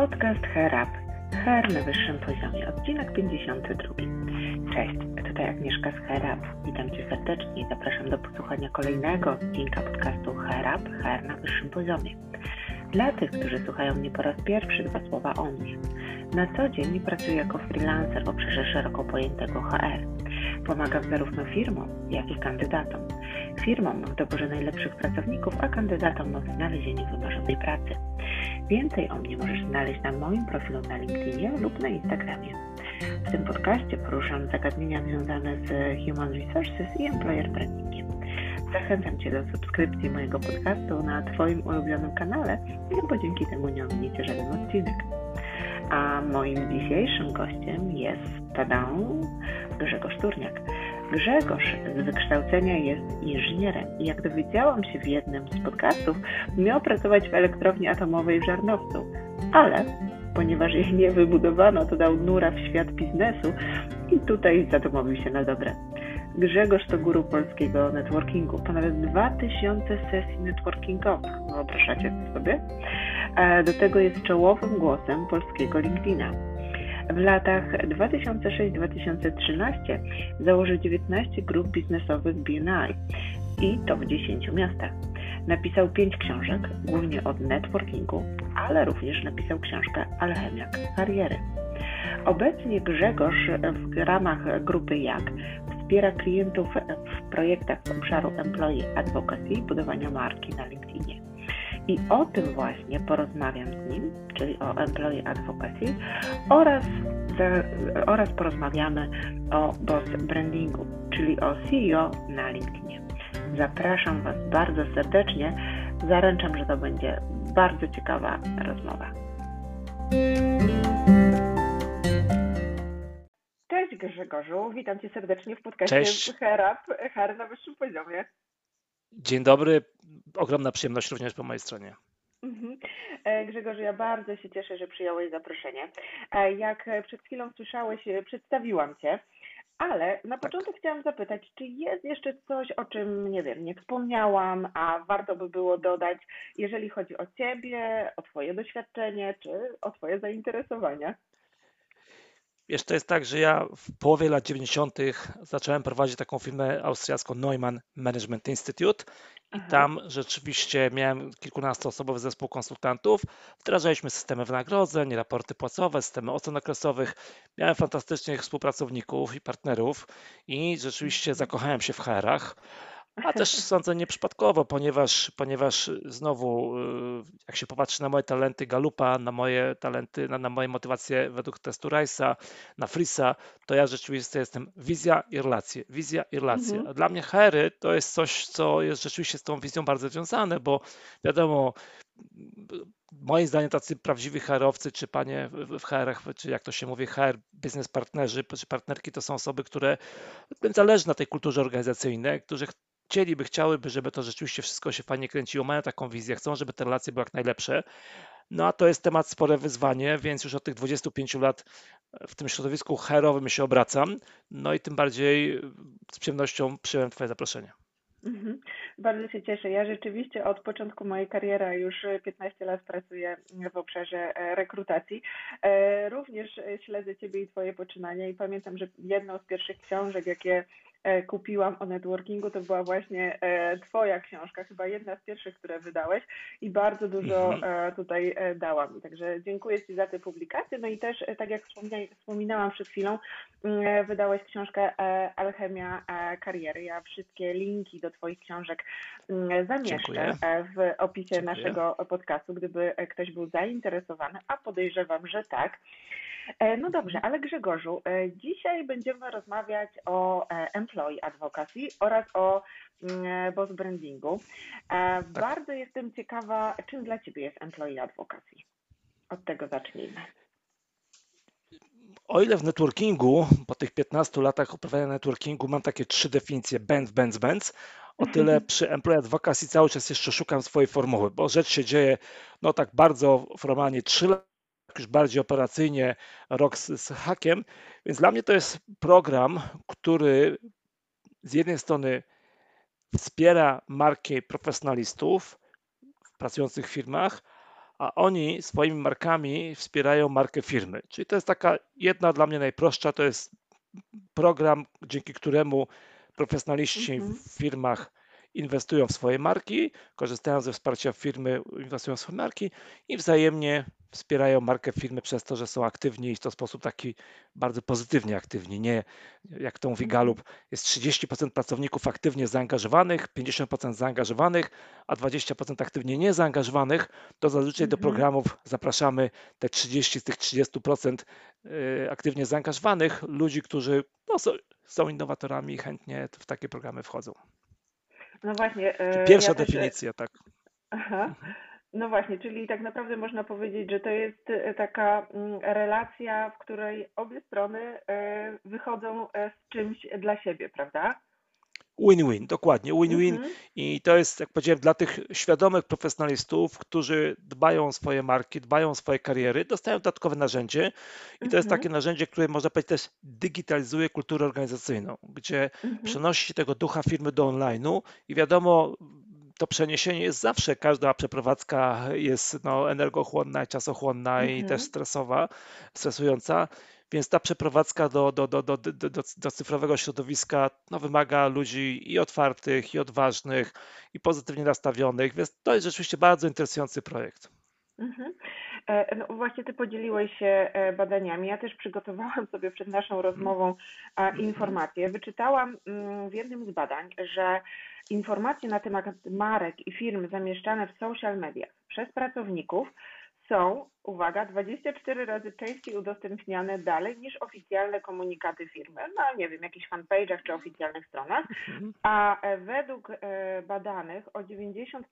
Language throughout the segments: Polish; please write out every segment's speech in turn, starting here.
Podcast Hair. Hair na wyższym poziomie. Odcinek 52. Cześć, tutaj Agnieszka z Hair Up. Witam Cię serdecznie i zapraszam do posłuchania kolejnego odcinka podcastu Hair. Hair na wyższym poziomie. Dla tych, którzy słuchają mnie po raz pierwszy, dwa słowa o mnie. Na co dzień pracuję jako freelancer w obszarze szeroko pojętego HR. Pomagam zarówno firmom, jak i kandydatom. Firmom w doborze najlepszych pracowników, a kandydatom w znalezieniu wymarzonej pracy. Więcej o mnie możesz znaleźć na moim profilu na LinkedInie lub na Instagramie. W tym podcaście poruszam zagadnienia związane z Human Resources i Employer Brandingiem. Zachęcam Cię do subskrypcji mojego podcastu na Twoim ulubionym kanale, no bo dzięki temu nie ominiecie żaden odcinek. A moim dzisiejszym gościem jest, tada, Grzegorz Turniak. Grzegorz z wykształcenia jest inżynierem i jak dowiedziałam się w jednym z podcastów, miał pracować w elektrowni atomowej w Żarnowcu, ale ponieważ jej nie wybudowano, to dał nura w świat biznesu i tutaj zadomowił się na dobre. Grzegorz to guru polskiego networkingu. Ponad 2000 sesji networkingowych. Wyobrażacie sobie? Do tego jest czołowym głosem polskiego LinkedIna. W latach 2006-2013 założył 19 grup biznesowych BNI i to w 10 miastach. Napisał 5 książek, głównie od networkingu, ale również napisał książkę Alchemia kariery. Obecnie Grzegorz w ramach grupy JAK wspiera klientów w projektach z obszaru Employee Advocacy i budowania marki na LinkedInie. I o tym właśnie porozmawiam z nim, czyli o Employee Advocacy oraz, oraz porozmawiamy o Boss Brandingu, czyli o CEO na LinkedInie. Zapraszam Was bardzo serdecznie. Zaręczam, że to będzie bardzo ciekawa rozmowa. Cześć Grzegorzu, witam Cię serdecznie w podcaście Cześć. Hair Up, Hair na wyższym poziomie. Dzień dobry, ogromna przyjemność również po mojej stronie. Mhm. E, Grzegorzu, ja bardzo się cieszę, że przyjąłeś zaproszenie. E, Jak przed chwilą słyszałeś, e, przedstawiłam Cię, ale na początek chciałam zapytać, czy jest jeszcze coś, o czym, nie wiem, nie wspomniałam, a warto by było dodać, jeżeli chodzi o Ciebie, o Twoje doświadczenie, czy o Twoje zainteresowania? Wiesz, to jest tak, że ja w połowie lat 90. zacząłem prowadzić taką firmę austriacką Neumann Management Institute i tam rzeczywiście miałem kilkunastoosobowy zespół konsultantów. Wdrażaliśmy systemy wynagrodzeń, raporty płacowe, systemy ocen okresowych. Miałem fantastycznych współpracowników i partnerów i rzeczywiście zakochałem się w HR-ach. A też sądzę nieprzypadkowo, ponieważ, ponieważ znowu, y, jak się popatrzy na moje talenty Galupa, na moje talenty, na, na moje motywacje według testu Rice'a, na Frisa, to ja rzeczywiście jestem wizja i relacje, wizja i relacje. Mhm. A dla mnie HR to jest coś, co jest rzeczywiście z tą wizją bardzo związane, bo wiadomo, moim zdaniem tacy prawdziwi HR-owcy, czy panie w HR-ach, czy jak to się mówi, HR biznes partnerzy, czy partnerki, to są osoby, które zależy na tej kulturze organizacyjnej, którzy chcieliby, chciałyby, żeby to rzeczywiście wszystko się fajnie kręciło, mają taką wizję, chcą, żeby te relacje były jak najlepsze. No a to jest temat spore wyzwanie, więc już od tych 25 lat w tym środowisku HR-owym się obracam. No i tym bardziej z przyjemnością przyjąłem Twoje zaproszenie. Mhm. Bardzo się cieszę. Ja rzeczywiście od początku mojej kariery już 15 lat pracuję w obszarze e, rekrutacji. E, Również e, śledzę Ciebie i Twoje poczynania i pamiętam, że jedną z pierwszych książek, jakie e, kupiłam o networkingu, to była właśnie e, Twoja książka, chyba jedna z pierwszych, które wydałeś i bardzo dużo Mhm. e, tutaj e, dała mi. Także dziękuję Ci za te publikacje. No i też, e, tak jak wspominałam przed chwilą, mm, wydałeś książkę e, Alchemia e, kariery. Ja wszystkie linki do Twoich książek mm, zamieszczę Dziękuję. e, w opisie Dziękuję. naszego podcastu, gdyby e, ktoś był zainteresowany, a podejrzewam, że tak. E, No dobrze, ale Grzegorzu, e, dzisiaj będziemy rozmawiać o e, employee advocacy oraz o mm, boss brandingu. E, Bardzo jestem ciekawa, czym dla Ciebie jest employee advocacy. Od tego zacznijmy. O ile w networkingu, po tych 15 latach uprawiania networkingu mam takie trzy definicje bend, bend, bend, o tyle przy Employee Advocacy cały czas jeszcze szukam swojej formuły, bo rzecz się dzieje no tak bardzo formalnie 3 lata, już bardziej operacyjnie rok z, z hakiem, więc dla mnie to jest program, który z jednej strony wspiera markę profesjonalistów pracujących w firmach, a oni swoimi markami wspierają markę firmy. Czyli to jest taka jedna dla mnie najprostsza, to jest program, dzięki któremu profesjonaliści Mhm. w firmach inwestują w swoje marki, korzystają ze wsparcia firmy, inwestują w swoje marki i wzajemnie wspierają markę firmy przez to, że są aktywni i w to sposób taki bardzo pozytywnie aktywni. Nie, jak to mówi. Gallup, jest 30% pracowników aktywnie zaangażowanych, 50% zaangażowanych, a 20% aktywnie niezaangażowanych, to zazwyczaj do Mhm. programów zapraszamy te 30 z tych 30% y, aktywnie zaangażowanych ludzi, którzy no, są, są innowatorami i chętnie w takie programy wchodzą. No właśnie. E, Pierwsza ja też, definicja, tak. Aha. No właśnie, czyli tak naprawdę można powiedzieć, że to jest e, taka mm, relacja, w której obie strony e, wychodzą z czymś dla siebie, prawda? Win-win, dokładnie, win-win. Mhm. I to jest, jak powiedziałem, dla tych świadomych profesjonalistów, którzy dbają o swoje marki, dbają o swoje kariery, dostają dodatkowe narzędzie. I to jest Mhm. takie narzędzie, które można powiedzieć też digitalizuje kulturę organizacyjną, gdzie Mhm. przenosi się tego ducha firmy do online'u i wiadomo, to przeniesienie jest zawsze, każda przeprowadzka jest no, energochłonna, czasochłonna i też Mhm. stresowa, stresująca. Więc ta przeprowadzka do, do, do, do, do, do, cyfrowego środowiska no, wymaga ludzi i otwartych, i odważnych, i pozytywnie nastawionych, więc to jest rzeczywiście bardzo interesujący projekt. Mhm. E, No właśnie ty podzieliłeś się e, badaniami. Ja też przygotowałam sobie przed naszą rozmową informacje. Wyczytałam mm, w jednym z badań, że informacje na temat marek i firm zamieszczane w social mediach przez pracowników są, uwaga, 24 razy częściej udostępniane dalej niż oficjalne komunikaty firmy, na nie wiem, jakichś fanpage'ach czy oficjalnych stronach, Mhm. a e, według e, badanych o 90%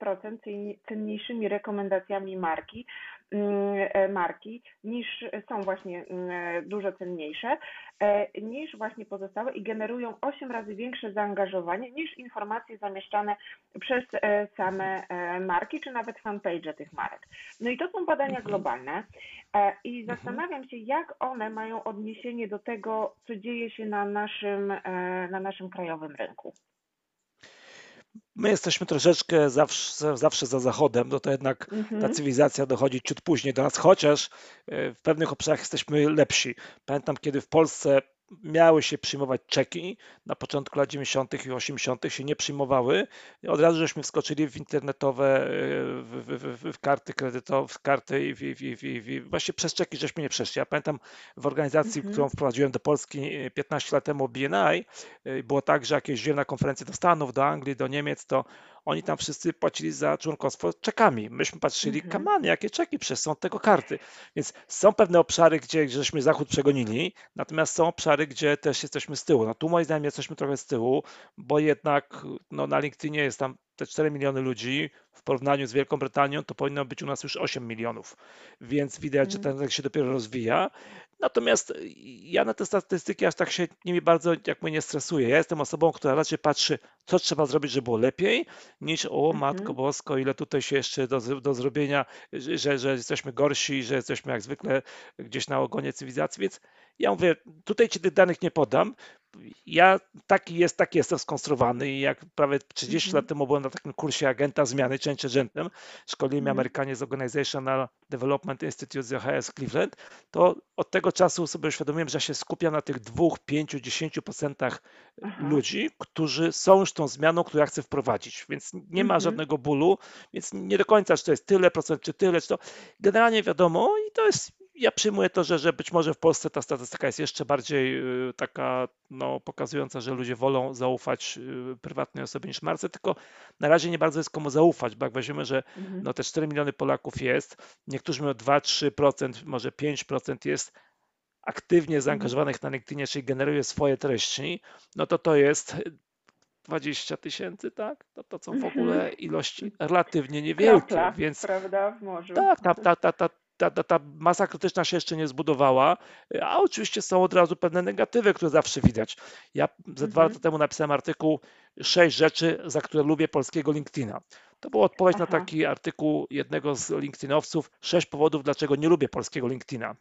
cenni- cenniejszymi rekomendacjami marki, mm, e, marki niż są właśnie mm, dużo cenniejsze niż właśnie pozostałe i generują 8 razy większe zaangażowanie niż informacje zamieszczane przez same marki czy nawet fanpage tych marek. No i to są badania Mhm. globalne e, i Mhm. zastanawiam się, jak one mają odniesienie do tego, co dzieje się na naszym, e, na naszym krajowym rynku. My jesteśmy troszeczkę zawsze, zawsze za Zachodem, no to jednak ta Mhm. cywilizacja dochodzi ciut później do nas, chociaż e, w pewnych obszarach jesteśmy lepsi. Pamiętam, kiedy w Polsce miały się przyjmować czeki, na początku lat 90. i 80. się nie przyjmowały. I Od razu żeśmy wskoczyli w internetowe, e, w, w, w, karty kredytowe, w karty i w, w, w, w, w, właśnie przez czeki żeśmy nie przeszli. Ja pamiętam w organizacji, Mhm. którą wprowadziłem do Polski e, 15 lat temu, BNI, e, było tak, że jak jeździłem na konferencje do Stanów, do Anglii, do Niemiec, to oni tam wszyscy płacili za członkostwo czekami. Myśmy patrzyli, Mhm. kamany, jakie czeki, przecież są tego karty. Więc są pewne obszary, gdzie żeśmy Zachód przegonili, natomiast są obszary, gdzie też jesteśmy z tyłu. No tu moim zdaniem jesteśmy trochę z tyłu, bo jednak no, na LinkedInie jest tam te 4 miliony ludzi, w porównaniu z Wielką Brytanią to powinno być u nas już 8 milionów, więc widać, że Mhm. ten rynek się dopiero rozwija. Natomiast ja na te statystyki aż tak się nimi bardzo jakby nie stresuję. Ja jestem osobą, która raczej patrzy, co trzeba zrobić, żeby było lepiej, niż o Matko Mhm. Bosko, ile tutaj się jeszcze do, do zrobienia, że, że jesteśmy gorsi, że jesteśmy jak zwykle gdzieś na ogonie cywilizacji, więc ja mówię, tutaj ci tych danych nie podam. Ja taki jest, taki jestem skonstruowany i jak prawie 30 Mhm. lat temu byłem na takim kursie agenta zmiany, change agentem, szkolili mnie Mhm. Amerykanie z Organizational Development Institute z z Cleveland, to od tego czasu sobie uświadomiłem, że ja się skupiam na tych 2, 5, 10% Aha. ludzi, którzy są już tą zmianą, którą ja chcę wprowadzić, więc nie ma Mhm. żadnego bólu, więc nie do końca, czy to jest tyle procent, czy tyle, czy to generalnie wiadomo i to jest, ja przyjmuję to, że, że być może w Polsce ta statystyka jest jeszcze bardziej y, taka no, pokazująca, że ludzie wolą zaufać y, prywatnej osobie niż marce, tylko na razie nie bardzo jest komu zaufać, bo jak weźmiemy, że Mhm. no te 4 miliony Polaków jest, niektórzy mają 2-3%, może 5% jest aktywnie Mhm. zaangażowanych na LinkedInie, czyli generuje swoje treści, no to to jest 20 tysięcy, tak? No to są w Mhm. ogóle ilości relatywnie niewielkie, Kropla, więc prawda, w morzu. tak, ta, ta, ta, ta, ta, ta, ta masa krytyczna się jeszcze nie zbudowała, a oczywiście są od razu pewne negatywy, które zawsze widać. Ja ze dwa Mhm. lata temu napisałem artykuł sześć rzeczy, za które lubię polskiego LinkedIna. To była odpowiedź na Aha. taki artykuł jednego z LinkedInowców, sześć powodów, dlaczego nie lubię polskiego LinkedIna.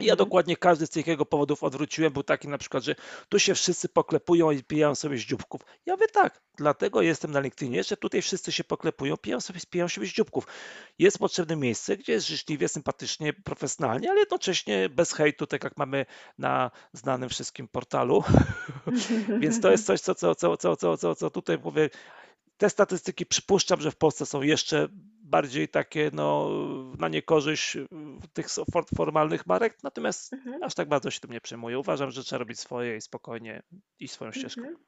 Ja dokładnie każdy z tych jego powodów odwróciłem. Był taki na przykład, że tu się wszyscy poklepują i pijają sobie z dzióbków. Ja mówię tak, dlatego jestem na LinkedInie, że tutaj wszyscy się poklepują, piją sobie, pijają sobie z dzióbków. Jest potrzebne miejsce, gdzie jest życzliwie, sympatycznie, profesjonalnie, ale jednocześnie bez hejtu, tak jak mamy na znanym wszystkim portalu. Więc to jest coś, co, co, co, co, co, co, co tutaj mówię. Te statystyki przypuszczam, że w Polsce są jeszcze bardziej takie no, na niekorzyść tych formalnych marek, natomiast mhm. aż tak bardzo się tym nie przejmuję. Uważam, że trzeba robić swoje i spokojnie iść swoją ścieżką. Mhm.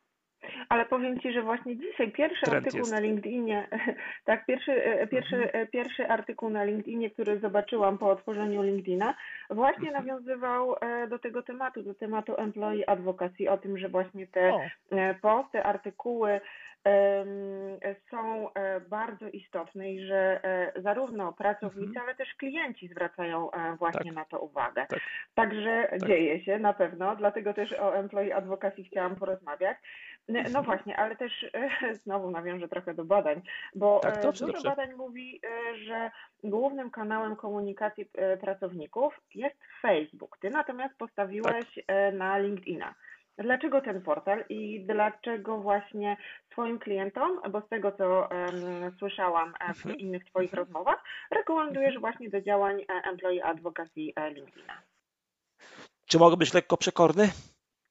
Ale powiem Ci, że właśnie dzisiaj pierwszy Trend artykuł jest. na LinkedInie, tak, pierwszy, e, pierwszy, mhm. E, pierwszy artykuł na LinkedInie, który zobaczyłam po otworzeniu LinkedIna, właśnie mhm. nawiązywał e, do tego tematu, do tematu employee advocacy, o tym, że właśnie te o. posty, artykuły są e, bardzo istotne i że e, zarówno pracownicy, mhm. ale też klienci zwracają e, właśnie tak. na to uwagę. Tak. Także tak. dzieje się na pewno, dlatego też o employee advocacy chciałam porozmawiać. No mhm. właśnie, ale też znowu nawiążę trochę do badań, bo tak, dobrze, dużo badań mówi, że głównym kanałem komunikacji pracowników jest Facebook. Ty natomiast postawiłeś tak. na LinkedIna. Dlaczego ten portal i dlaczego właśnie swoim klientom, bo z tego co um, słyszałam w mhm. innych Twoich rozmowach, rekomendujesz mhm. właśnie do działań e, Employee Advocacy e, LinkedIna? Czy mogę być lekko przekorny?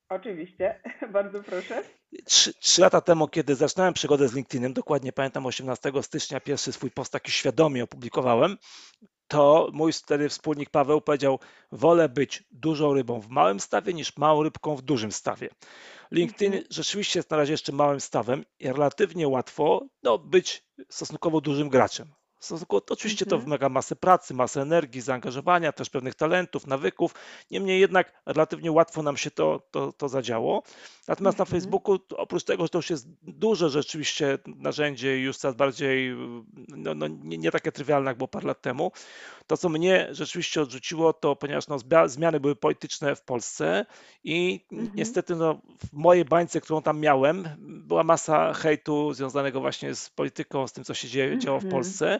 Oczywiście, bardzo proszę. Trzy, trzy, lata temu, kiedy zaczynałem przygodę z LinkedInem, dokładnie pamiętam 18 stycznia, pierwszy swój post taki świadomie opublikowałem, to mój wtedy wspólnik Paweł powiedział: Wolę być dużą rybą w małym stawie niż małą rybką w dużym stawie. LinkedIn mhm. rzeczywiście jest na razie jeszcze małym stawem i relatywnie łatwo no, być stosunkowo dużym graczem. Oczywiście to mhm. wymaga masy pracy, masy energii, zaangażowania, też pewnych talentów, nawyków. Niemniej jednak relatywnie łatwo nam się to, to, to zadziało. Natomiast na mhm. Facebooku, oprócz tego, że to już jest duże rzeczywiście narzędzie już coraz bardziej no, no nie, nie, takie trywialne, jak było parę lat temu, to co mnie rzeczywiście odrzuciło, to ponieważ no, zmiany były polityczne w Polsce i mhm. niestety no, w mojej bańce, którą tam miałem, była masa hejtu związanego właśnie z polityką, z tym, co się dzieje, działo w. Polsce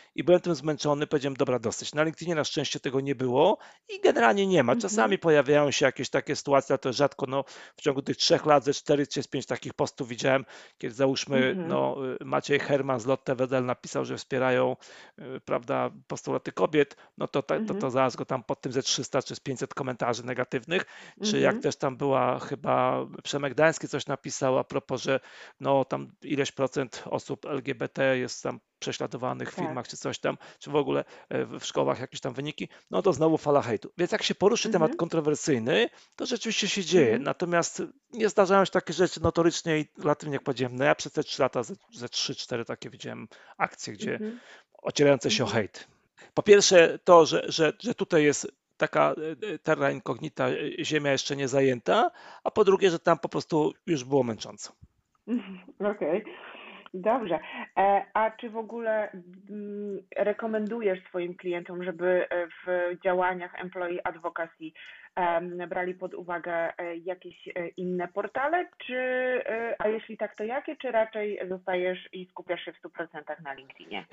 i byłem tym zmęczony, powiedziałem, dobra, dosyć. Na LinkedInie na szczęście tego nie było i generalnie nie ma. Czasami -hmm. pojawiają się jakieś takie sytuacje, ale to rzadko, no w ciągu tych trzech lat ze cztery czy pięć takich postów widziałem, kiedy załóżmy, -hmm. no Maciej Herman z Lotte Wedel napisał, że wspierają, y, prawda, postulaty kobiet, no to, to, to, to mhm. zaraz go tam pod tym ze 300 czy z 500 komentarzy negatywnych, czy jak mhm. też tam była chyba Przemek Dański coś napisał a propos, że no tam ileś procent osób LGBT jest tam prześladowanych w tak. filmach czy coś tam, czy w ogóle e, w szkołach jakieś tam wyniki, no to znowu fala hejtu. Więc jak się poruszy mhm. temat kontrowersyjny, to rzeczywiście się dzieje. Mhm. Natomiast nie zdarzają się takie rzeczy notorycznie i relatywnie, jak powiedziałem, no ja przez te trzy lata ze, ze 3-4 takie widziałem akcje, gdzie mhm. ocierające się o mhm. hejt. Po pierwsze to, że, że, że tutaj jest taka e, terra incognita, e, ziemia jeszcze nie zajęta, a po drugie, że tam po prostu już było męcząco. Okej. Okay. Dobrze. E, a czy w ogóle mm, rekomendujesz swoim klientom, żeby e, w działaniach employee advocacy brali pod uwagę e, jakieś inne portale, czy, a jeśli tak, to jakie, czy raczej zostajesz i skupiasz się w 100% na LinkedInie?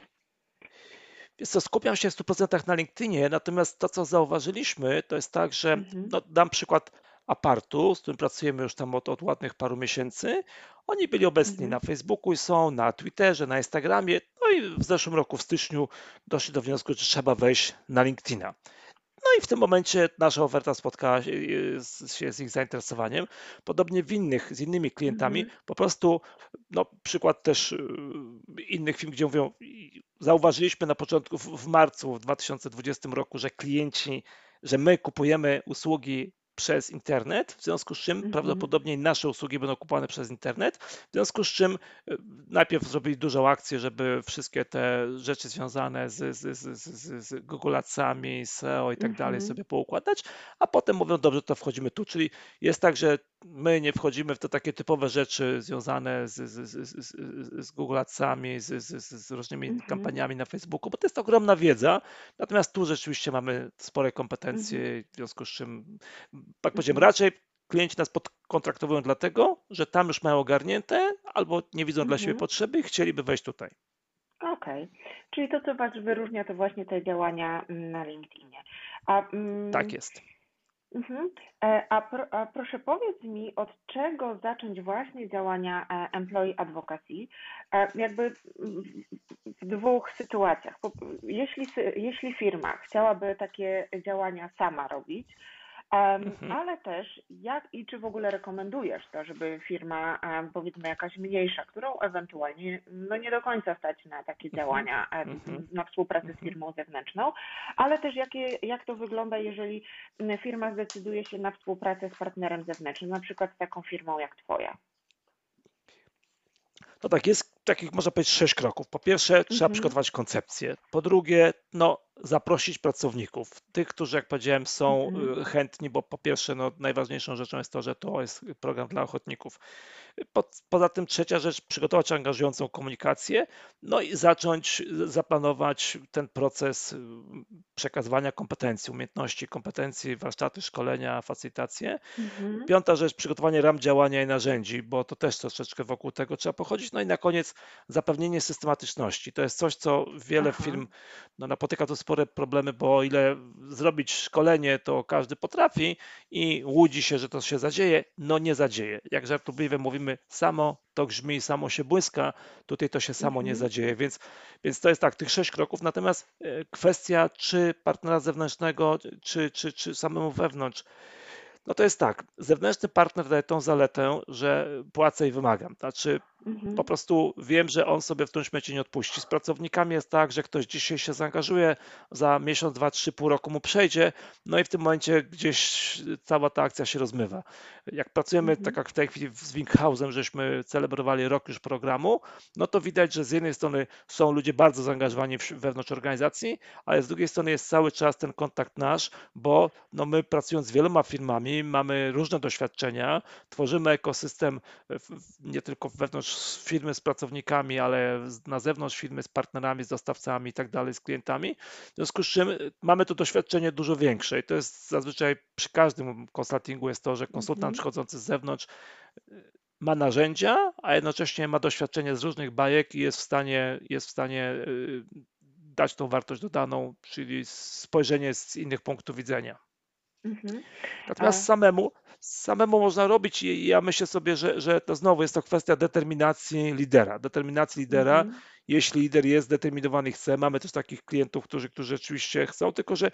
Wiesz co, skupiam się w 100% na LinkedInie, natomiast to, co zauważyliśmy, to jest tak, że mhm. no, dam przykład Apartu, z którym pracujemy już tam od, od ładnych paru miesięcy. Oni byli obecni mhm. na Facebooku i są, na Twitterze, na Instagramie. No i w zeszłym roku, w styczniu, doszli do wniosku, że trzeba wejść na LinkedIna. No i w tym momencie nasza oferta spotkała się z ich zainteresowaniem. Podobnie w innych, z innymi klientami, mm -hmm. po prostu, no przykład też y, innych firm, gdzie mówią, zauważyliśmy na początku, w marcu w 2020 roku, że klienci, że my kupujemy usługi przez internet, w związku z czym mm -hmm. prawdopodobnie nasze usługi będą kupowane przez internet, w związku z czym e, najpierw zrobili dużą akcję, żeby wszystkie te rzeczy związane z, z, z, z, z Google Adsami, SEO i tak mm -hmm. dalej mhm. sobie poukładać, a potem mówią, dobrze, to wchodzimy tu, czyli jest tak, że my nie wchodzimy w te takie typowe rzeczy związane z, z, z, z Google Adsami, z, z, z różnymi mm -hmm. kampaniami na Facebooku, bo to jest ogromna wiedza, natomiast tu rzeczywiście mamy spore kompetencje, mm -hmm. w związku z czym tak powiedziałem, raczej klienci nas podkontraktowują dlatego, że tam już mają ogarnięte albo nie widzą mhm. dla siebie mhm. potrzeby i chcieliby wejść tutaj. Okej, okay. czyli to, co Was wyróżnia, to właśnie te działania mm, na LinkedInie. A, mm, tak jest. Mhm. E, a, pro, a proszę powiedz mi, od czego zacząć właśnie działania e, Employee Advocacy? E, jakby w dwóch sytuacjach. Jeśli, jeśli firma chciałaby takie działania sama robić, Mhm. Ale też jak i czy w ogóle rekomendujesz to, żeby firma, powiedzmy jakaś mniejsza, którą ewentualnie no nie do końca stać na takie mhm. działania, mhm. na współpracę z firmą zewnętrzną, ale też jakie, jak to wygląda, jeżeli firma zdecyduje się na współpracę z partnerem zewnętrznym, na przykład z taką firmą jak Twoja? No tak, jest takich, można powiedzieć, sześć kroków. Po pierwsze, trzeba mhm. przygotować koncepcję. Po drugie, no, zaprosić pracowników, tych, którzy, jak powiedziałem, są mhm. Y, chętni, bo po pierwsze, no, najważniejszą rzeczą jest to, że to jest program dla ochotników. Po, poza tym trzecia rzecz, przygotować angażującą komunikację, no i zacząć zaplanować ten proces y, przekazywania kompetencji, umiejętności, kompetencji, warsztaty, szkolenia, facylitacje. Mhm. Piąta rzecz, przygotowanie ram działania i narzędzi, bo to też troszeczkę wokół tego trzeba pochodzić. No i na koniec zapewnienie systematyczności. To jest coś, co wiele Aha. firm no, napotyka tu spore problemy, bo o ile zrobić szkolenie, to każdy potrafi i łudzi się, że to się zadzieje, no nie zadzieje. Jak żartobliwie mówimy, samo to grzmi, samo się błyska, tutaj to się samo nie mhm. zadzieje, więc, więc to jest tak, tych sześć kroków, natomiast e, kwestia czy partnera zewnętrznego, czy, czy, czy samemu wewnątrz, no to jest tak, zewnętrzny partner daje tą zaletę, że płacę i wymagam. Znaczy, Mhm. Po prostu wiem, że on sobie w tym śmieci nie odpuści. Z pracownikami jest tak, że ktoś dzisiaj się zaangażuje, za miesiąc, dwa, trzy, pół roku mu przejdzie, no i w tym momencie gdzieś cała ta akcja się rozmywa. Jak pracujemy, mhm. tak jak w tej chwili z Winkhausem, żeśmy celebrowali rok już programu, no to widać, że z jednej strony są ludzie bardzo zaangażowani wewnątrz organizacji, ale z drugiej strony jest cały czas ten kontakt nasz, bo no my pracując z wieloma firmami, mamy różne doświadczenia, tworzymy ekosystem nie tylko wewnątrz firmy z pracownikami, ale na zewnątrz firmy z partnerami, z dostawcami i tak dalej, z klientami. W związku z czym y, mamy to doświadczenie dużo większe i to jest zazwyczaj przy każdym konsultingu jest to, że konsultant mm -hmm. przychodzący z zewnątrz y, ma narzędzia, a jednocześnie ma doświadczenie z różnych bajek i jest w stanie, jest w stanie y, dać tą wartość dodaną, czyli spojrzenie z innych punktów widzenia. Mhm. Natomiast samemu, samemu można robić i ja myślę sobie, że, że to znowu jest to kwestia determinacji lidera. Determinacji lidera, mhm. jeśli lider jest zdeterminowany i chce. Mamy też takich klientów, którzy, którzy rzeczywiście chcą, tylko że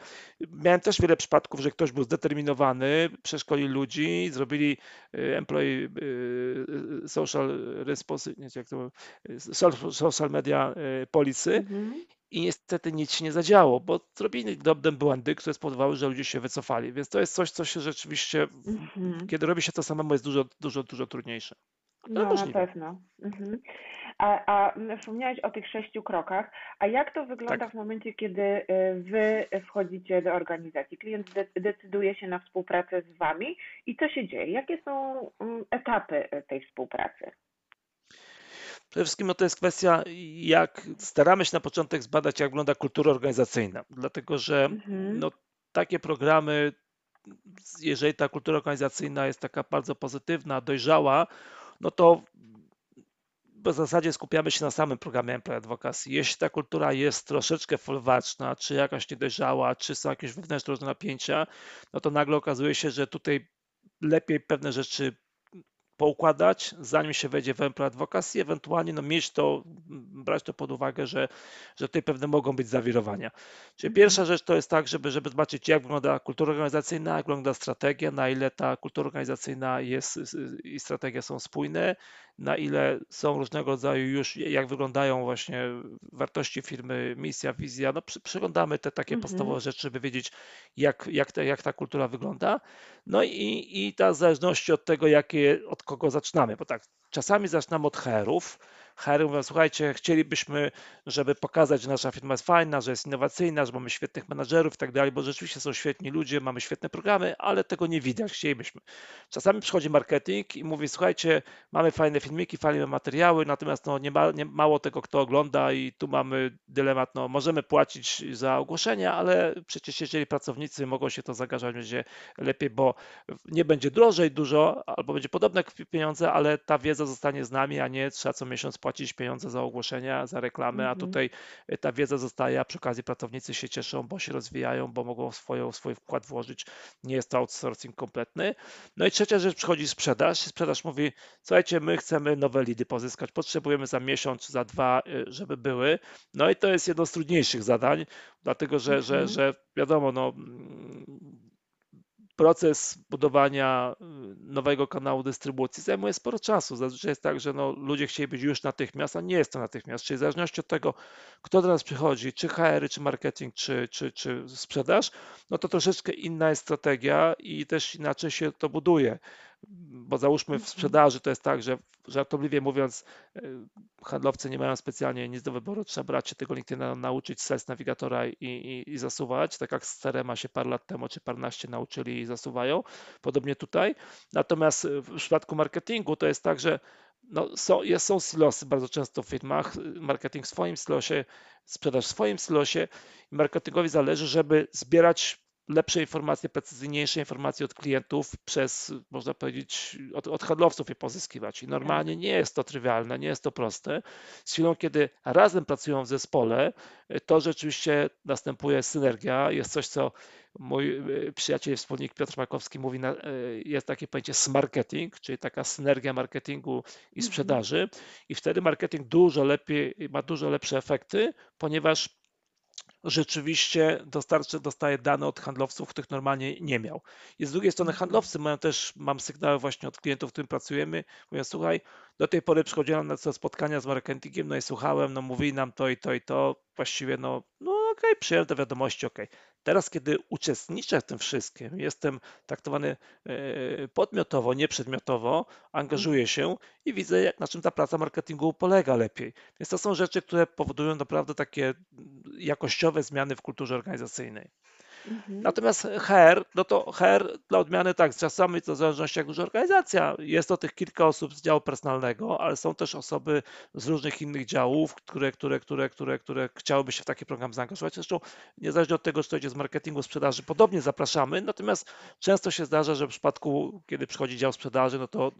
miałem też wiele przypadków, że ktoś był zdeterminowany, przeszkolili ludzi, zrobili y, employee y, social responsibility, jak to social media y, policy mhm i niestety nic się nie zadziało, bo zrobili drobne błędy, które spowodowały, że ludzie się wycofali. Więc to jest coś, co się rzeczywiście, mhm. kiedy robi się to samemu, jest dużo, dużo, dużo trudniejsze. No, możliwe. na pewno. Mhm. A, a wspomniałeś o tych sześciu krokach, a jak to wygląda tak. w momencie, kiedy y, wy wchodzicie do organizacji? Klient decyduje się na współpracę z wami i co się dzieje? Jakie są mm, etapy y, tej współpracy? Przede wszystkim no to jest kwestia, jak staramy się na początek zbadać, jak wygląda kultura organizacyjna, dlatego że mhm. no, takie programy, jeżeli ta kultura organizacyjna jest taka bardzo pozytywna, dojrzała, no to w zasadzie skupiamy się na samym programie Employee Advocacy. Jeśli ta kultura jest troszeczkę folwarczna, czy jakaś niedojrzała, czy są jakieś wewnętrzne napięcia, no to nagle okazuje się, że tutaj lepiej pewne rzeczy poukładać, zanim się wejdzie w Employee Advocacy, ewentualnie no, mieć to, brać to pod uwagę, że, że tutaj pewne mogą być zawirowania. Czyli mhm. pierwsza rzecz to jest tak, żeby, żeby zobaczyć, jak wygląda kultura organizacyjna, jak wygląda strategia, na ile ta kultura organizacyjna jest i strategia są spójne, na ile są różnego rodzaju już, jak wyglądają właśnie wartości firmy, misja, wizja. No, przy, przyglądamy te takie mhm. podstawowe rzeczy, żeby wiedzieć, jak, jak, te, jak ta kultura wygląda. No i, i ta w zależności od tego, jakie, od kogo zaczynamy, bo tak, czasami zaczynamy od HR-ów, HR mówią, słuchajcie, chcielibyśmy, żeby pokazać, że nasza firma jest fajna, że jest innowacyjna, że mamy świetnych menadżerów i tak dalej, bo rzeczywiście są świetni ludzie, mamy świetne programy, ale tego nie widać, chcielibyśmy. Czasami przychodzi marketing i mówi, słuchajcie, mamy fajne filmiki, fajne materiały, natomiast no, nie, ma, nie mało tego, kto ogląda i tu mamy dylemat, no możemy płacić za ogłoszenia, ale przecież jeżeli pracownicy mogą się to zaangażować, będzie lepiej, bo nie będzie drożej dużo, albo będzie podobne pieniądze, ale ta wiedza zostanie z nami, a nie trzeba co miesiąc płacić pieniądze za ogłoszenia, za reklamy, a Mhm. tutaj ta wiedza zostaje, a przy okazji pracownicy się cieszą, bo się rozwijają, bo mogą swoją, swój wkład włożyć. Nie jest to outsourcing kompletny. No i trzecia rzecz, przychodzi sprzedaż. Sprzedaż mówi, słuchajcie, my chcemy nowe lidy pozyskać, potrzebujemy za miesiąc, za dwa, y, żeby były. No i to jest jedno z trudniejszych zadań, dlatego że, że, Mhm. że wiadomo, no, mm, proces budowania y, nowego kanału dystrybucji zajmuje sporo czasu. Zazwyczaj jest tak, że no, ludzie chcieliby już natychmiast, a nie jest to natychmiast. Czyli w zależności od tego, kto do nas przychodzi, czy HR, czy marketing, czy, czy, czy sprzedaż, no to troszeczkę inna jest strategia i też inaczej się to buduje bo załóżmy w Mhm. sprzedaży to jest tak, że żartobliwie mówiąc, e, handlowcy nie mają specjalnie nic do wyboru, trzeba brać się tego LinkedIna, nauczyć sales nawigatora i, i, i zasuwać, tak jak z CRM się parę lat temu czy paręnaście nauczyli i zasuwają, podobnie tutaj. Natomiast w przypadku marketingu to jest tak, że no, są, jest, są silosy bardzo często w firmach, marketing w swoim silosie, sprzedaż w swoim silosie i marketingowi zależy, żeby zbierać lepsze informacje, precyzyjniejsze informacje od klientów przez, można powiedzieć, od, od handlowców je pozyskiwać. I normalnie tak. nie jest to trywialne, nie jest to proste. Z chwilą, kiedy razem pracują w zespole, to rzeczywiście następuje synergia. Jest coś, co mój e, przyjaciel, wspólnik Piotr Makowski mówi, na, e, jest takie pojęcie marketing, czyli taka synergia marketingu i mhm. sprzedaży. I wtedy marketing dużo lepiej, ma dużo lepsze efekty, ponieważ rzeczywiście dostarczy, dostaje dane od handlowców, których normalnie nie miał. I z drugiej strony mhm. handlowcy mają też, mam sygnały właśnie od klientów, w którym pracujemy, mówią, słuchaj, do tej pory przychodziłem na spotkania z marketingiem, no i słuchałem, no mówili nam to i to i to, właściwie no, no okay, przyjąłem do wiadomości. Okay. Teraz, kiedy uczestniczę w tym wszystkim, jestem traktowany e, podmiotowo, nie przedmiotowo, angażuję się i widzę, jak, na czym ta praca marketingu polega lepiej. Więc to są rzeczy, które powodują naprawdę takie jakościowe zmiany w kulturze organizacyjnej. Mhm. Natomiast HR, no to HR dla odmiany tak, czasami to w zależności jak duża organizacja, jest to tych kilka osób z działu personalnego, ale są też osoby z różnych innych działów, które, które, które, które, które chciałyby się w taki program zaangażować. Zresztą niezależnie od tego, czy to idzie z marketingu, sprzedaży, podobnie zapraszamy, natomiast często się zdarza, że w przypadku, kiedy przychodzi dział sprzedaży, no to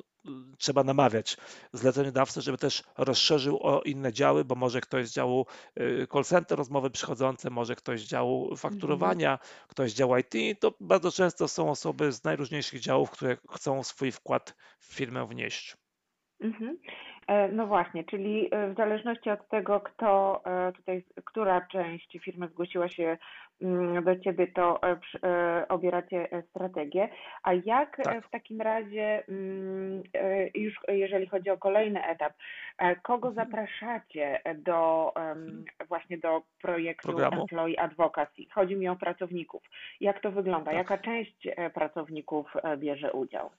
trzeba namawiać zleceniodawcę, żeby też rozszerzył o inne działy, bo może ktoś z działu y, call center, rozmowy przychodzące, może ktoś z działu fakturowania, mhm. Ktoś z działu IT. To bardzo często są osoby z najróżniejszych działów, które chcą swój wkład w firmę wnieść. Mhm. E, no właśnie, czyli e, w zależności od tego, kto e, tutaj, która część firmy zgłosiła się mm, do Ciebie, to obieracie strategię. A jak tak. w takim razie, mm, już jeżeli chodzi o kolejny etap, kogo mhm. zapraszacie do właśnie do projektu Programu. Employee Advocacy? Chodzi mi o pracowników. Jak to wygląda? Tak. Jaka część pracowników bierze udział?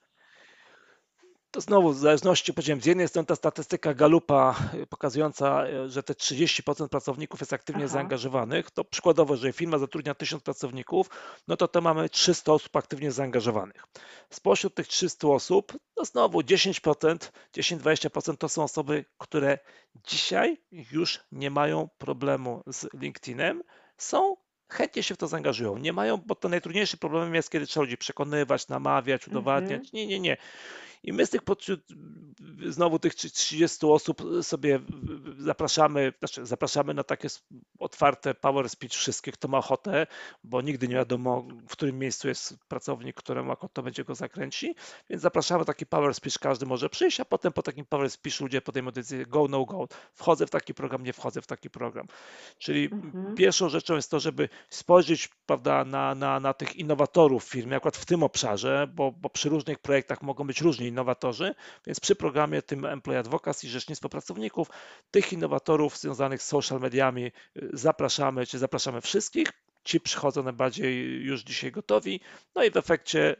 To znowu w zależności, powiedziałem, z jednej strony ta statystyka Galupa y, pokazująca, y, że te 30% pracowników jest aktywnie Aha. zaangażowanych, to przykładowo, jeżeli firma zatrudnia 1000 pracowników, no to to mamy 300 osób aktywnie zaangażowanych. Spośród tych 300 osób, no znowu 10%, 10-20% to są osoby, które dzisiaj już nie mają problemu z LinkedInem, są chętnie się w to zaangażują. Nie mają, bo to najtrudniejszy problemem jest, kiedy trzeba ludzi przekonywać, namawiać, udowadniać. Mhm. Nie, nie, nie. I my z tych znowu tych 30 osób sobie zapraszamy, znaczy zapraszamy na takie otwarte power speech wszystkich, kto ma ochotę, bo nigdy nie wiadomo, w którym miejscu jest pracownik, któremu to będzie go zakręci, więc zapraszamy taki power speech, każdy może przyjść, a potem po takim power speech ludzie podejmują decyzję go, no go, wchodzę w taki program, nie wchodzę w taki program. Czyli mhm. pierwszą rzeczą jest to, żeby spojrzeć prawda, na, na, na tych innowatorów w firmie, akurat w tym obszarze, bo, bo przy różnych projektach mogą być różni innowatorzy, więc przy programie tym Employee Advocacy, Rzecznictwo Pracowników, tych innowatorów związanych z social mediami y, zapraszamy, czy zapraszamy wszystkich. Ci przychodzą najbardziej już dzisiaj gotowi, no i w efekcie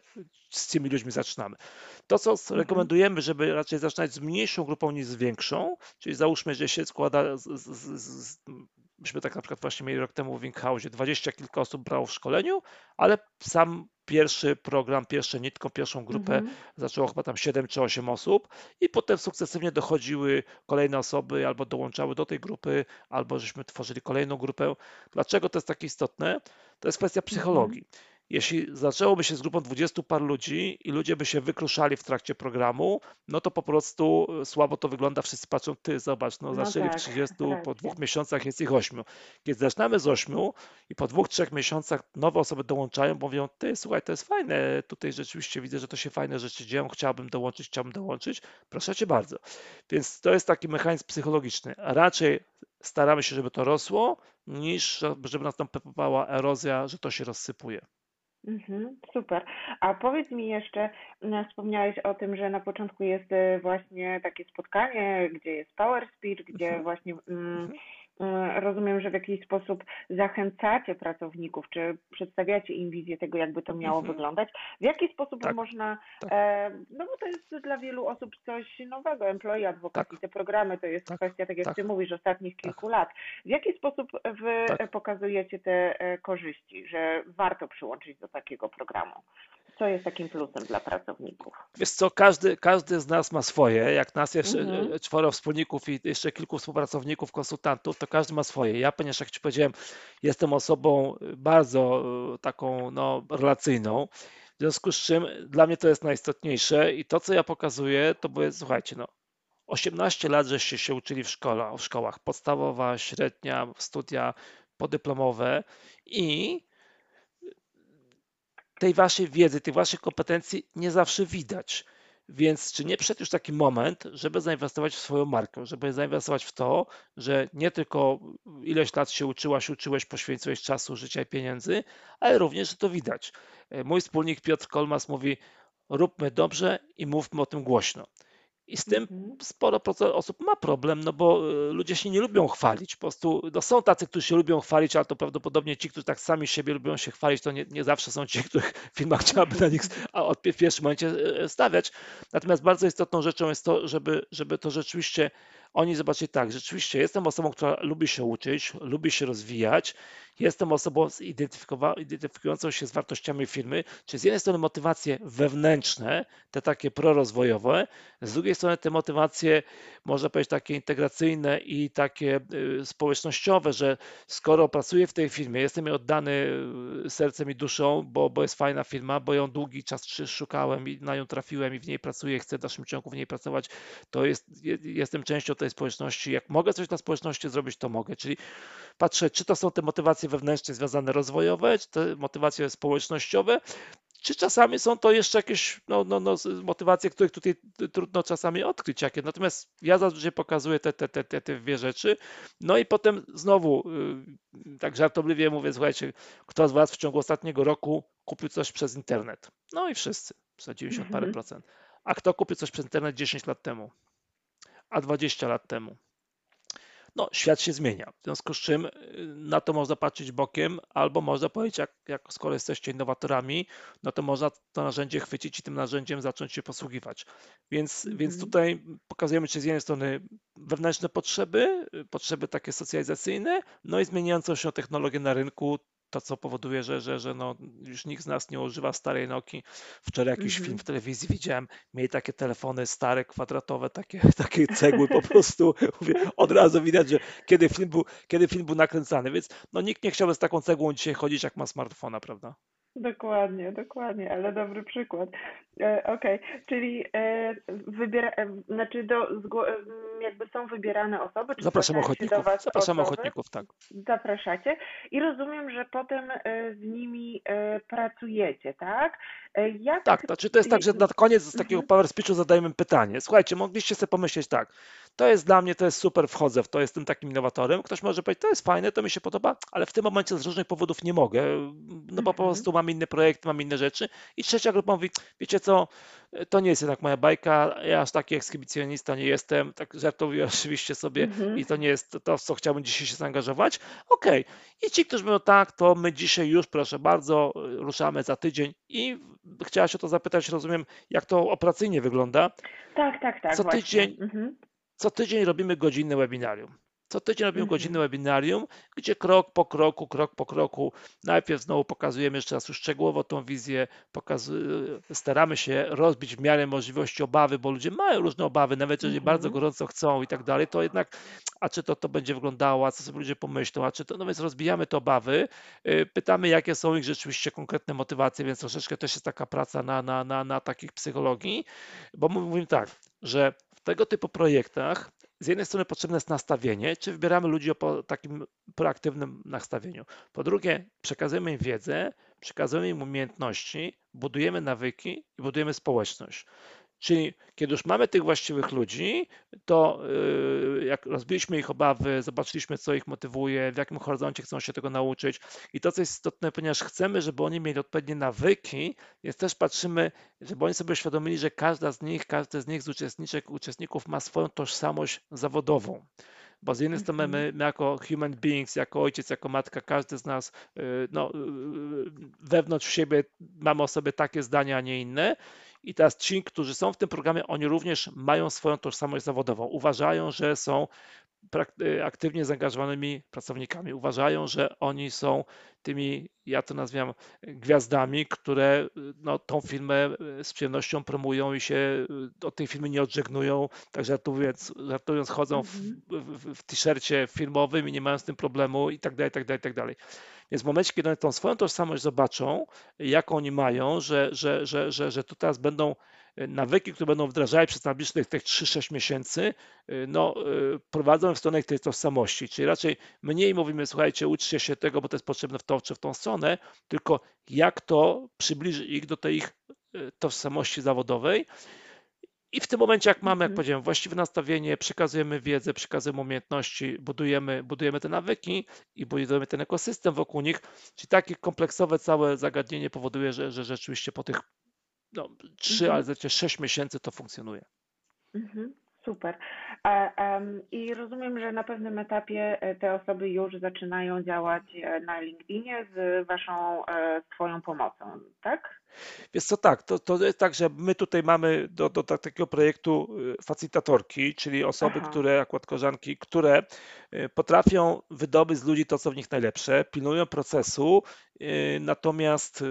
z tymi ludźmi zaczynamy. To, co mhm. rekomendujemy, żeby raczej zaczynać z mniejszą grupą niż z większą, czyli załóżmy, że się składa z, z, z, myśmy tak na przykład właśnie mieli rok temu w Winkhausie, dwadzieścia kilka osób brało w szkoleniu, ale sam pierwszy program, pierwsze nitką, pierwszą grupę mhm. zaczęło chyba tam 7 czy 8 osób i potem sukcesywnie dochodziły kolejne osoby albo dołączały do tej grupy, albo żeśmy tworzyli kolejną grupę. Dlaczego to jest takie istotne? To jest kwestia psychologii. Mhm. Jeśli zaczęłoby się z grupą 20 par ludzi i ludzie by się wykruszali w trakcie programu, no to po prostu słabo to wygląda. Wszyscy patrzą, ty zobacz, no, No zaczęli w tak, 30, po racja. dwóch miesiącach jest ich 8. Kiedy zaczynamy z 8 i po dwóch, trzech miesiącach nowe osoby dołączają, mówią, ty słuchaj, to jest fajne, tutaj rzeczywiście widzę, że to się fajne rzeczy dzieją, chciałbym dołączyć, chciałbym dołączyć, proszę cię bardzo. Więc to jest taki mechanizm psychologiczny. Raczej staramy się, żeby to rosło, niż żeby następowała erozja, że to się rozsypuje. Mhm, super. A powiedz mi jeszcze, mm, wspomniałeś o tym, że na początku jest e, właśnie takie spotkanie, gdzie jest Power Speech, gdzie Mhm. właśnie mm, Mhm. mm, rozumiem, że w jakiś sposób zachęcacie pracowników, czy przedstawiacie im wizję tego, jakby to miało Mhm. wyglądać. W jaki sposób Tak, można, tak. e, no bo to jest dla wielu osób coś nowego, employee advocacy, Tak. te programy, to jest Tak, kwestia, tak jak tak. ty mówisz, ostatnich Tak. kilku lat. W jaki sposób wy e, pokazujecie te e, korzyści, że warto przyłączyć do takiego programu? Co jest takim plusem dla pracowników? Wiesz co, każdy, każdy z nas ma swoje. Jak nas jest Mhm. e, czworo wspólników i jeszcze kilku współpracowników, konsultantów, to każdy ma swoje. Ja, ponieważ jak Ci powiedziałem, jestem osobą bardzo e, taką no, relacyjną, w związku z czym dla mnie to jest najistotniejsze i to, co ja pokazuję, to było, słuchajcie, no, 18 lat, żeście się uczyli w, szkola, w szkołach, podstawowa, średnia, studia podyplomowe i tej waszej wiedzy, tej waszej kompetencji nie zawsze widać. Więc czy nie przyszedł już taki moment, żeby zainwestować w swoją markę, żeby zainwestować w to, że nie tylko ileś lat się uczyłaś, uczyłeś, poświęciłeś czasu, życia i pieniędzy, ale również, że to widać. E, Mój wspólnik Piotr Kolmas mówi, róbmy dobrze i mówmy o tym głośno. I z tym Mhm. sporo osób ma problem, no bo y, ludzie się nie lubią chwalić. Po prostu no są tacy, którzy się lubią chwalić, ale to prawdopodobnie ci, którzy tak sami siebie lubią się chwalić, to nie, nie zawsze są ci, których firma chciałaby na nich od w pierwszym momencie e, stawiać. Natomiast bardzo istotną rzeczą jest to, żeby, żeby to rzeczywiście oni zobaczyli tak, rzeczywiście jestem osobą, która lubi się uczyć, lubi się rozwijać, jestem osobą identyfikującą się z wartościami firmy, czyli z jednej strony motywacje wewnętrzne, te takie prorozwojowe, z drugiej strony te motywacje, można powiedzieć, takie integracyjne i takie y, społecznościowe, że skoro pracuję w tej firmie, jestem jej oddany y, sercem i duszą, bo, bo jest fajna firma, bo ją długi czas szukałem i na nią trafiłem i w niej pracuję, chcę w dalszym ciągu w niej pracować, to jest, je- jestem częścią tej społeczności. Jak mogę coś dla społeczności zrobić, to mogę. Czyli patrzę, czy to są te motywacje wewnętrzne związane rozwojowe, czy te motywacje społecznościowe, czy czasami są to jeszcze jakieś no, no, no, motywacje, których tutaj trudno czasami odkryć jakie. Natomiast ja zazwyczaj pokazuję te, te, te, te, te dwie rzeczy. No i potem znowu y, tak żartobliwie mówię, słuchajcie, kto z Was w ciągu ostatniego roku kupił coś przez internet? No i wszyscy, za 90 parę Mhm. procent. A kto kupił coś przez internet 10 lat temu? A 20 lat temu? No, świat się zmienia. W związku z czym y, na to można patrzeć bokiem, albo można powiedzieć, jak, jak skoro jesteście innowatorami, no to można to narzędzie chwycić i tym narzędziem zacząć się posługiwać. Więc, więc Mhm. tutaj pokazujemy, czy z jednej strony wewnętrzne potrzeby, y, potrzeby takie socjalizacyjne, no i zmieniającą się technologię na rynku, to co powoduje, że, że, że no, już nikt z nas nie używa starej Nokii. Wczoraj jakiś film Mhm. w telewizji widziałem, mieli takie telefony stare, kwadratowe, takie, takie cegły po prostu. Od razu widać, że kiedy film, był, kiedy film był nakręcany, więc no, nikt nie chciałby z taką cegłą dzisiaj chodzić, jak ma smartfona, prawda? Dokładnie, dokładnie, ale dobry przykład. E, Okej, czyli e, wybiera, e, znaczy do, zgło- e, jakby są wybierane osoby, czy zgłaszają się do ochotników, Was zapraszamy osoby, ochotników, tak. zapraszacie i rozumiem, że potem e, z nimi e, pracujecie, tak? E, Jak, Tak, to, znaczy to jest tak, że na koniec z takiego Mhm. power speechu zadajemy pytanie. Słuchajcie, mogliście sobie pomyśleć tak, to jest dla mnie, to jest super, wchodzę w to, jestem takim innowatorem. Ktoś może powiedzieć, to jest fajne, to mi się podoba, ale w tym momencie z różnych powodów nie mogę, no bo po Mhm. prostu mam inny projekt, mam inne rzeczy. I trzecia grupa mówi, wiecie co, to nie jest jednak moja bajka, ja aż taki ekshibicjonista nie jestem, tak żartuję oczywiście sobie Mhm. i to nie jest to, w co chciałbym dzisiaj się zaangażować. Okej. I ci, którzy mówią tak, to my dzisiaj już, proszę bardzo, ruszamy za tydzień i chciałaś o to zapytać, rozumiem, jak to operacyjnie wygląda. Tak, tak, tak, Co tydzień, Mhm. Co tydzień robimy godzinne webinarium. Co tydzień robimy godzinne mhm. webinarium, gdzie krok po kroku, krok po kroku, najpierw znowu pokazujemy jeszcze raz już szczegółowo tą wizję, staramy się rozbić w miarę możliwości obawy, bo ludzie mają różne obawy, nawet jeżeli mhm. bardzo gorąco chcą i tak dalej, to jednak, a czy to, to będzie wyglądało, a co sobie ludzie pomyślą, a czy to, no więc rozbijamy te obawy, y, pytamy, jakie są ich rzeczywiście konkretne motywacje, więc troszeczkę też jest taka praca na, na, na, na takich psychologii, bo mówimy tak, że tego typu projektach z jednej strony potrzebne jest nastawienie, czy wybieramy ludzi o takim proaktywnym nastawieniu. Po drugie, przekazujemy im wiedzę, przekazujemy im umiejętności, budujemy nawyki i budujemy społeczność. Czyli kiedy już mamy tych właściwych ludzi, to y, jak rozbiliśmy ich obawy, zobaczyliśmy, co ich motywuje, w jakim horyzoncie chcą się tego nauczyć i to, co jest istotne, ponieważ chcemy, żeby oni mieli odpowiednie nawyki, jest też patrzymy, żeby oni sobie uświadomili, że każda z nich, każdy z nich z uczestniczek, uczestników ma swoją tożsamość zawodową bo z jednej strony my, mhm. my, jako human beings, jako ojciec, jako matka, każdy z nas y, no, y, wewnątrz siebie mamy o sobie takie zdania, a nie inne i teraz ci, którzy są w tym programie, oni również mają swoją tożsamość zawodową. Uważają, że są aktywnie zaangażowanymi pracownikami. Uważają, że oni są tymi, ja to nazywam gwiazdami, które no, tą firmę z przyjemnością promują i się od tej firmy nie odżegnują. Tak żartując, żartując chodzą w, mhm. w, w t-shircie firmowym i nie mają z tym problemu i tak dalej, i tak dalej, tak dalej. Więc w momencie, kiedy oni tą swoją tożsamość zobaczą, jaką oni mają, że, że, że, że, że tu teraz będą nawyki, które będą wdrażali przez najbliższych tych 3-6 miesięcy, e, no, e, prowadzą w stronę tej tożsamości. Czyli raczej mniej mówimy, słuchajcie, uczcie się tego, bo to jest potrzebne w tą czy w tą stronę, tylko jak to przybliży ich do tej ich tożsamości zawodowej. I w tym momencie, jak mamy, jak mhm. powiedziałem, właściwe nastawienie, przekazujemy wiedzę, przekazujemy umiejętności, budujemy, budujemy te nawyki i budujemy ten ekosystem wokół nich, czyli takie kompleksowe całe zagadnienie powoduje, że, że rzeczywiście po tych no, 3, mhm. ale 6 miesięcy to funkcjonuje. Mhm. Super. I rozumiem, że na pewnym etapie e, te osoby już zaczynają działać e, na LinkedInie z Waszą e, swoją pomocą, tak? Wiesz co, tak, to, to jest tak, że my tutaj mamy do, do takiego projektu y, facilitatorki, czyli osoby, Aha. które, akurat koleżanki, które potrafią wydobyć z ludzi to, co w nich najlepsze, pilnują procesu, y, natomiast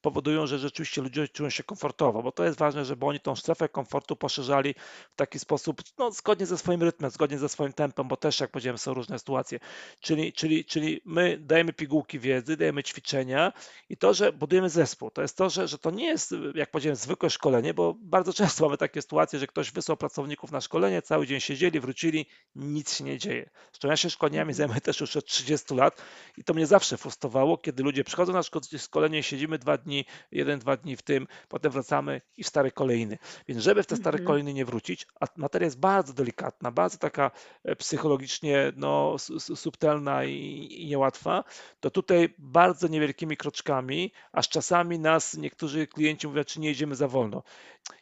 powodują, że rzeczywiście ludzie czują się komfortowo, bo to jest ważne, żeby oni tą strefę komfortu poszerzali w taki sposób, no, zgodnie ze swoim rytmem, zgodnie ze swoim tempem, bo też, jak powiedziałem, są różne sytuacje. Czyli, czyli, czyli my dajemy pigułki wiedzy, dajemy ćwiczenia i to, że budujemy zespół, to jest to, że, że to nie jest, jak powiedziałem, zwykłe szkolenie, bo bardzo często mamy takie sytuacje, że ktoś wysłał pracowników na szkolenie, cały dzień siedzieli, wrócili, nic się nie dzieje. Zresztą ja się szkoleniami mhm. zajmuję też już od 30 lat i to mnie zawsze frustrowało, kiedy ludzie przychodzą na szkolenie, siedzimy dwa dni, jeden, dwa dni w tym, potem wracamy i stare kolejny. Więc żeby w te stare mhm. kolejny nie wrócić, a materia jest bardzo delikatna, bardzo taka e, psychologicznie no, subtelna i, i niełatwa, to tutaj bardzo niewielkimi kroczkami, aż czasami nas niektórzy klienci mówią, czy nie jedziemy za wolno.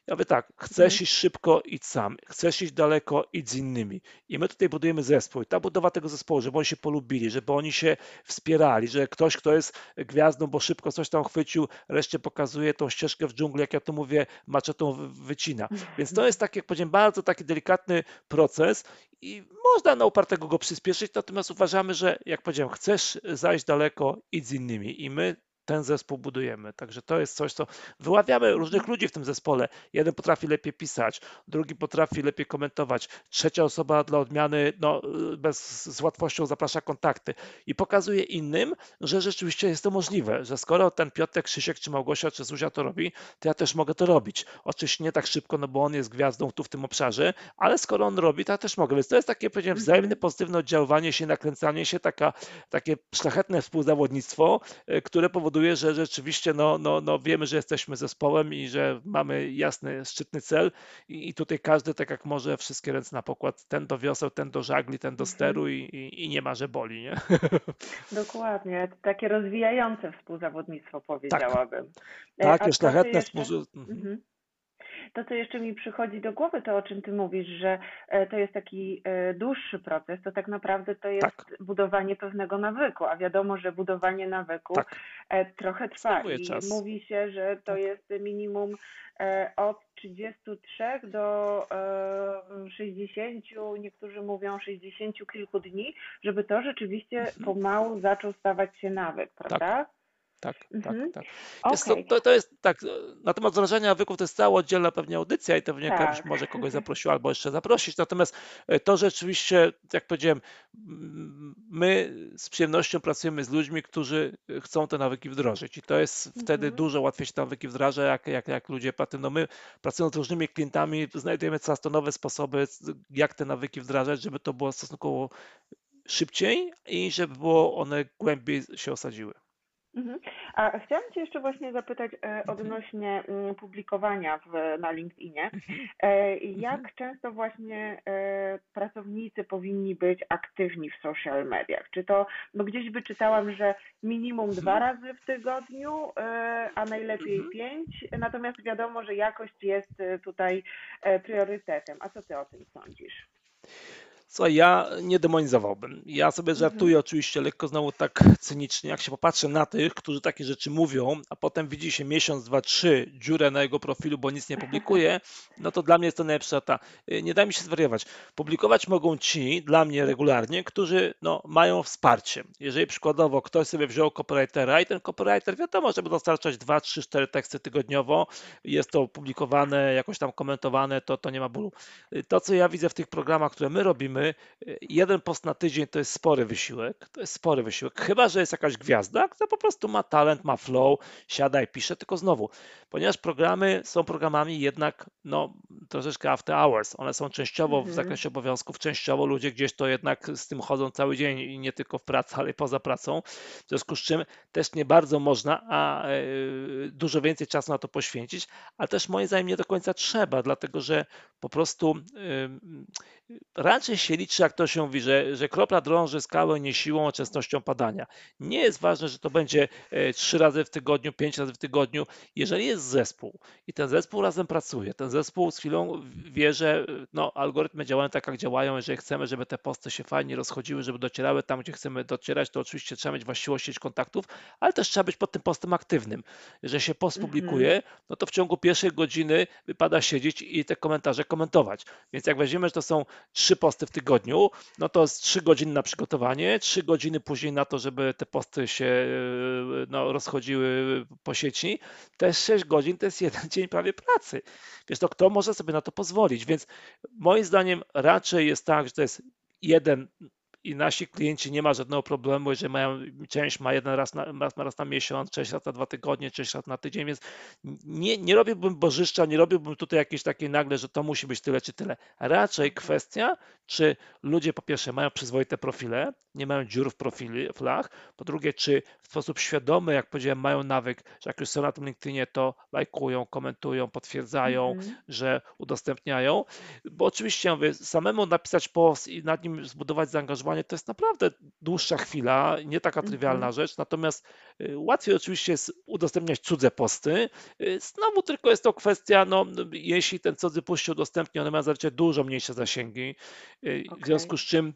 Ja mówię tak, chcesz mhm. iść szybko, idź sam, chcesz iść daleko, idź z innymi. I my tutaj budujemy zespół. Ta budowa tego zespołu, żeby oni się polubili, żeby oni się wspierali, że ktoś, kto jest gwiazdą, bo szybko coś tam chwycił, reszcie pokazuje tą ścieżkę w dżungli, jak ja to mówię, maczetą wycina. Więc to jest taki, jak powiedziałem, bardzo taki delikatny proces i można na upartego go przyspieszyć, natomiast uważamy, że jak powiedziałem, chcesz zajść daleko, idź z innymi. I my ten zespół budujemy. Także to jest coś, co wyławiamy różnych ludzi w tym zespole. Jeden potrafi lepiej pisać, drugi potrafi lepiej komentować, trzecia osoba dla odmiany no, bez, z łatwością zaprasza kontakty i pokazuje innym, że rzeczywiście jest to możliwe, że skoro ten Piotrek, Krzysiek, czy Małgosia, czy Zuzia to robi, to ja też mogę to robić. Oczywiście nie tak szybko, no bo on jest gwiazdą tu w tym obszarze, ale skoro on robi, to ja też mogę. Więc to jest takie, powiedziałem, wzajemne mhm. pozytywne oddziaływanie się, nakręcanie się, taka, takie szlachetne współzawodnictwo, e, które powoduje powoduje, że rzeczywiście no, no, no wiemy, że jesteśmy zespołem i że mamy jasny, szczytny cel i, i tutaj każdy tak jak może wszystkie ręce na pokład, ten do wioseł, ten do żagli, ten do mhm. steru i, i, i nie ma, że boli, nie? Dokładnie, takie rozwijające współzawodnictwo powiedziałabym. Tak, takie szlachetne współzawodnictwo. Mhm. To, co jeszcze mi przychodzi do głowy, to o czym ty mówisz, że to jest taki dłuższy proces, to tak naprawdę to jest tak. budowanie pewnego nawyku, a wiadomo, że budowanie nawyku tak. trochę trwa i czas. mówi się, że to tak. jest minimum od 33 do 60, niektórzy mówią 60 kilku dni, żeby to rzeczywiście mhm. pomału zaczął stawać się nawyk, prawda? Tak. Tak, tak, mhm. tak. Jest to, to, to, jest tak, na temat wdrażania nawyków to jest cała oddzielna pewnie audycja i to pewnie tak. może kogoś zaprosił albo jeszcze zaprosić. Natomiast e, to rzeczywiście, jak powiedziałem, my z przyjemnością pracujemy z ludźmi, którzy chcą te nawyki wdrożyć i to jest wtedy mhm. dużo łatwiej się te nawyki wdraża, jak, jak, jak ludzie no my pracując z różnymi klientami znajdujemy coraz to nowe sposoby, jak te nawyki wdrażać, żeby to było stosunkowo szybciej i żeby było one głębiej się osadziły. Mhm. A chciałam Cię jeszcze właśnie zapytać e, mhm. odnośnie mm, publikowania w, na LinkedInie. Mhm. E, jak często właśnie e, pracownicy powinni być aktywni w social mediach? Czy to, bo gdzieś wyczytałam, że minimum dwa razy w tygodniu, a najlepiej pięć, natomiast wiadomo, że jakość jest tutaj priorytetem. A co Ty o tym sądzisz? Słuchaj, ja nie demonizowałbym. Ja sobie mhm. żartuję mhm. oczywiście lekko znowu tak cynicznie, jak się popatrzę na tych, którzy takie rzeczy mówią, a potem widzi się miesiąc, dwa, trzy dziurę na jego profilu, bo nic nie publikuje, no to dla mnie jest to najlepsza ta. Y, nie daj mi się zwariować. Publikować mogą ci, dla mnie regularnie, którzy no, mają wsparcie. Jeżeli przykładowo ktoś sobie wziął copywritera i ten copywriter wiadomo, żeby dostarczać dwa, trzy, cztery teksty tygodniowo, jest to publikowane, jakoś tam komentowane, to, to nie ma bólu. Y, to, co ja widzę w tych programach, które my robimy, jeden post na tydzień to jest spory wysiłek, to jest spory wysiłek, chyba, że jest jakaś gwiazda, która po prostu ma talent, ma flow, siada i pisze, tylko znowu, ponieważ programy są programami jednak no, troszeczkę after hours, one są częściowo w mhm. zakresie obowiązków, częściowo ludzie gdzieś to jednak z tym chodzą cały dzień i nie tylko w pracy, ale i poza pracą, w związku z czym też nie bardzo można, a e, dużo więcej czasu na to poświęcić, ale też moim zdaniem nie do końca trzeba, dlatego że po prostu raczej się liczy, jak to się mówi, że, że kropla drąży skałę nie siłą, a częstością padania. Nie jest ważne, że to będzie e, trzy razy w tygodniu, pięć razy w tygodniu. Jeżeli jest zespół i ten zespół razem pracuje, ten zespół z chwilą wie, że no, algorytmy działają tak, jak działają. Jeżeli chcemy, żeby te posty się fajnie rozchodziły, żeby docierały tam, gdzie chcemy docierać, to oczywiście trzeba mieć właściwą sieć kontaktów, ale też trzeba być pod tym postem aktywnym. Jeżeli się post mhm. publikuje, no to w ciągu pierwszej godziny wypada siedzieć i te komentarze komentować. Więc jak weźmiemy, że to są trzy posty w tygodniu, no to jest 3 godziny na przygotowanie, 3 godziny później na to, żeby te posty się e, no, rozchodziły po sieci. Te 6 godzin to jest jeden dzień prawie pracy. Więc to kto może sobie na to pozwolić? Więc moim zdaniem raczej jest tak, że to jest jeden i nasi klienci nie ma żadnego problemu, jeżeli mają, część ma jeden raz na, raz, raz na miesiąc, część raz na dwa tygodnie, część raz na tydzień, więc nie, nie robiłbym bożyszcza, nie robiłbym tutaj jakiejś takiej nagle, że to musi być tyle czy tyle. Raczej kwestia, czy ludzie po pierwsze mają przyzwoite profile, nie mają dziur w profilach, po drugie, czy w sposób świadomy, jak powiedziałem, mają nawyk, że jak już są na tym LinkedInie, to lajkują, komentują, potwierdzają, mm -hmm. że udostępniają, bo oczywiście mówię, samemu napisać post i nad nim zbudować zaangażowanie to jest naprawdę dłuższa chwila, nie taka trywialna mm -hmm. rzecz, natomiast y, łatwiej oczywiście jest udostępniać cudze posty. Y, znowu tylko jest to kwestia, no, jeśli ten cudzy post się udostępni, one mają zazwyczaj dużo mniejsze zasięgi, okay. w związku z czym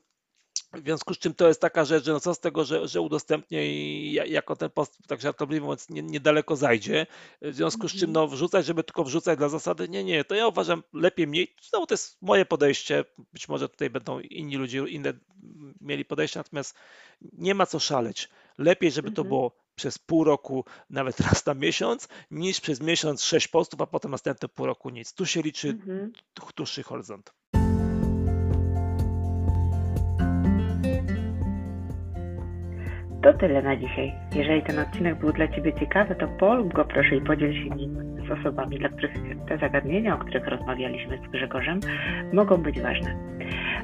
w związku z czym to jest taka rzecz, że no co z tego, że, że udostępnię i jako ten post, tak żartobliwie mówiąc, nie, niedaleko zajdzie. W związku z czym mhm. no wrzucać, żeby tylko wrzucać dla zasady, nie, nie, to ja uważam lepiej mniej. Znowu to jest moje podejście, być może tutaj będą inni ludzie, inne mieli podejście, natomiast nie ma co szaleć. Lepiej, żeby to mhm. było przez pół roku, nawet raz na miesiąc, niż przez miesiąc sześć postów, a potem następne pół roku nic. Tu się liczy mhm. dłuższy horyzont. To tyle na dzisiaj. Jeżeli ten odcinek był dla Ciebie ciekawy, to polub go proszę i podziel się nim z osobami, dla których te zagadnienia, o których rozmawialiśmy z Grzegorzem, mogą być ważne.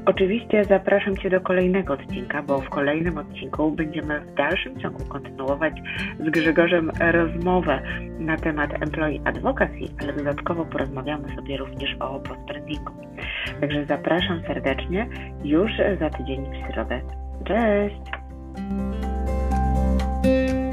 Oczywiście zapraszam Cię do kolejnego odcinka, bo w kolejnym odcinku będziemy w dalszym ciągu kontynuować z Grzegorzem rozmowę na temat employee advocacy, ale dodatkowo porozmawiamy sobie również o postbrandingu. Także zapraszam serdecznie już za tydzień w środę. Cześć! Música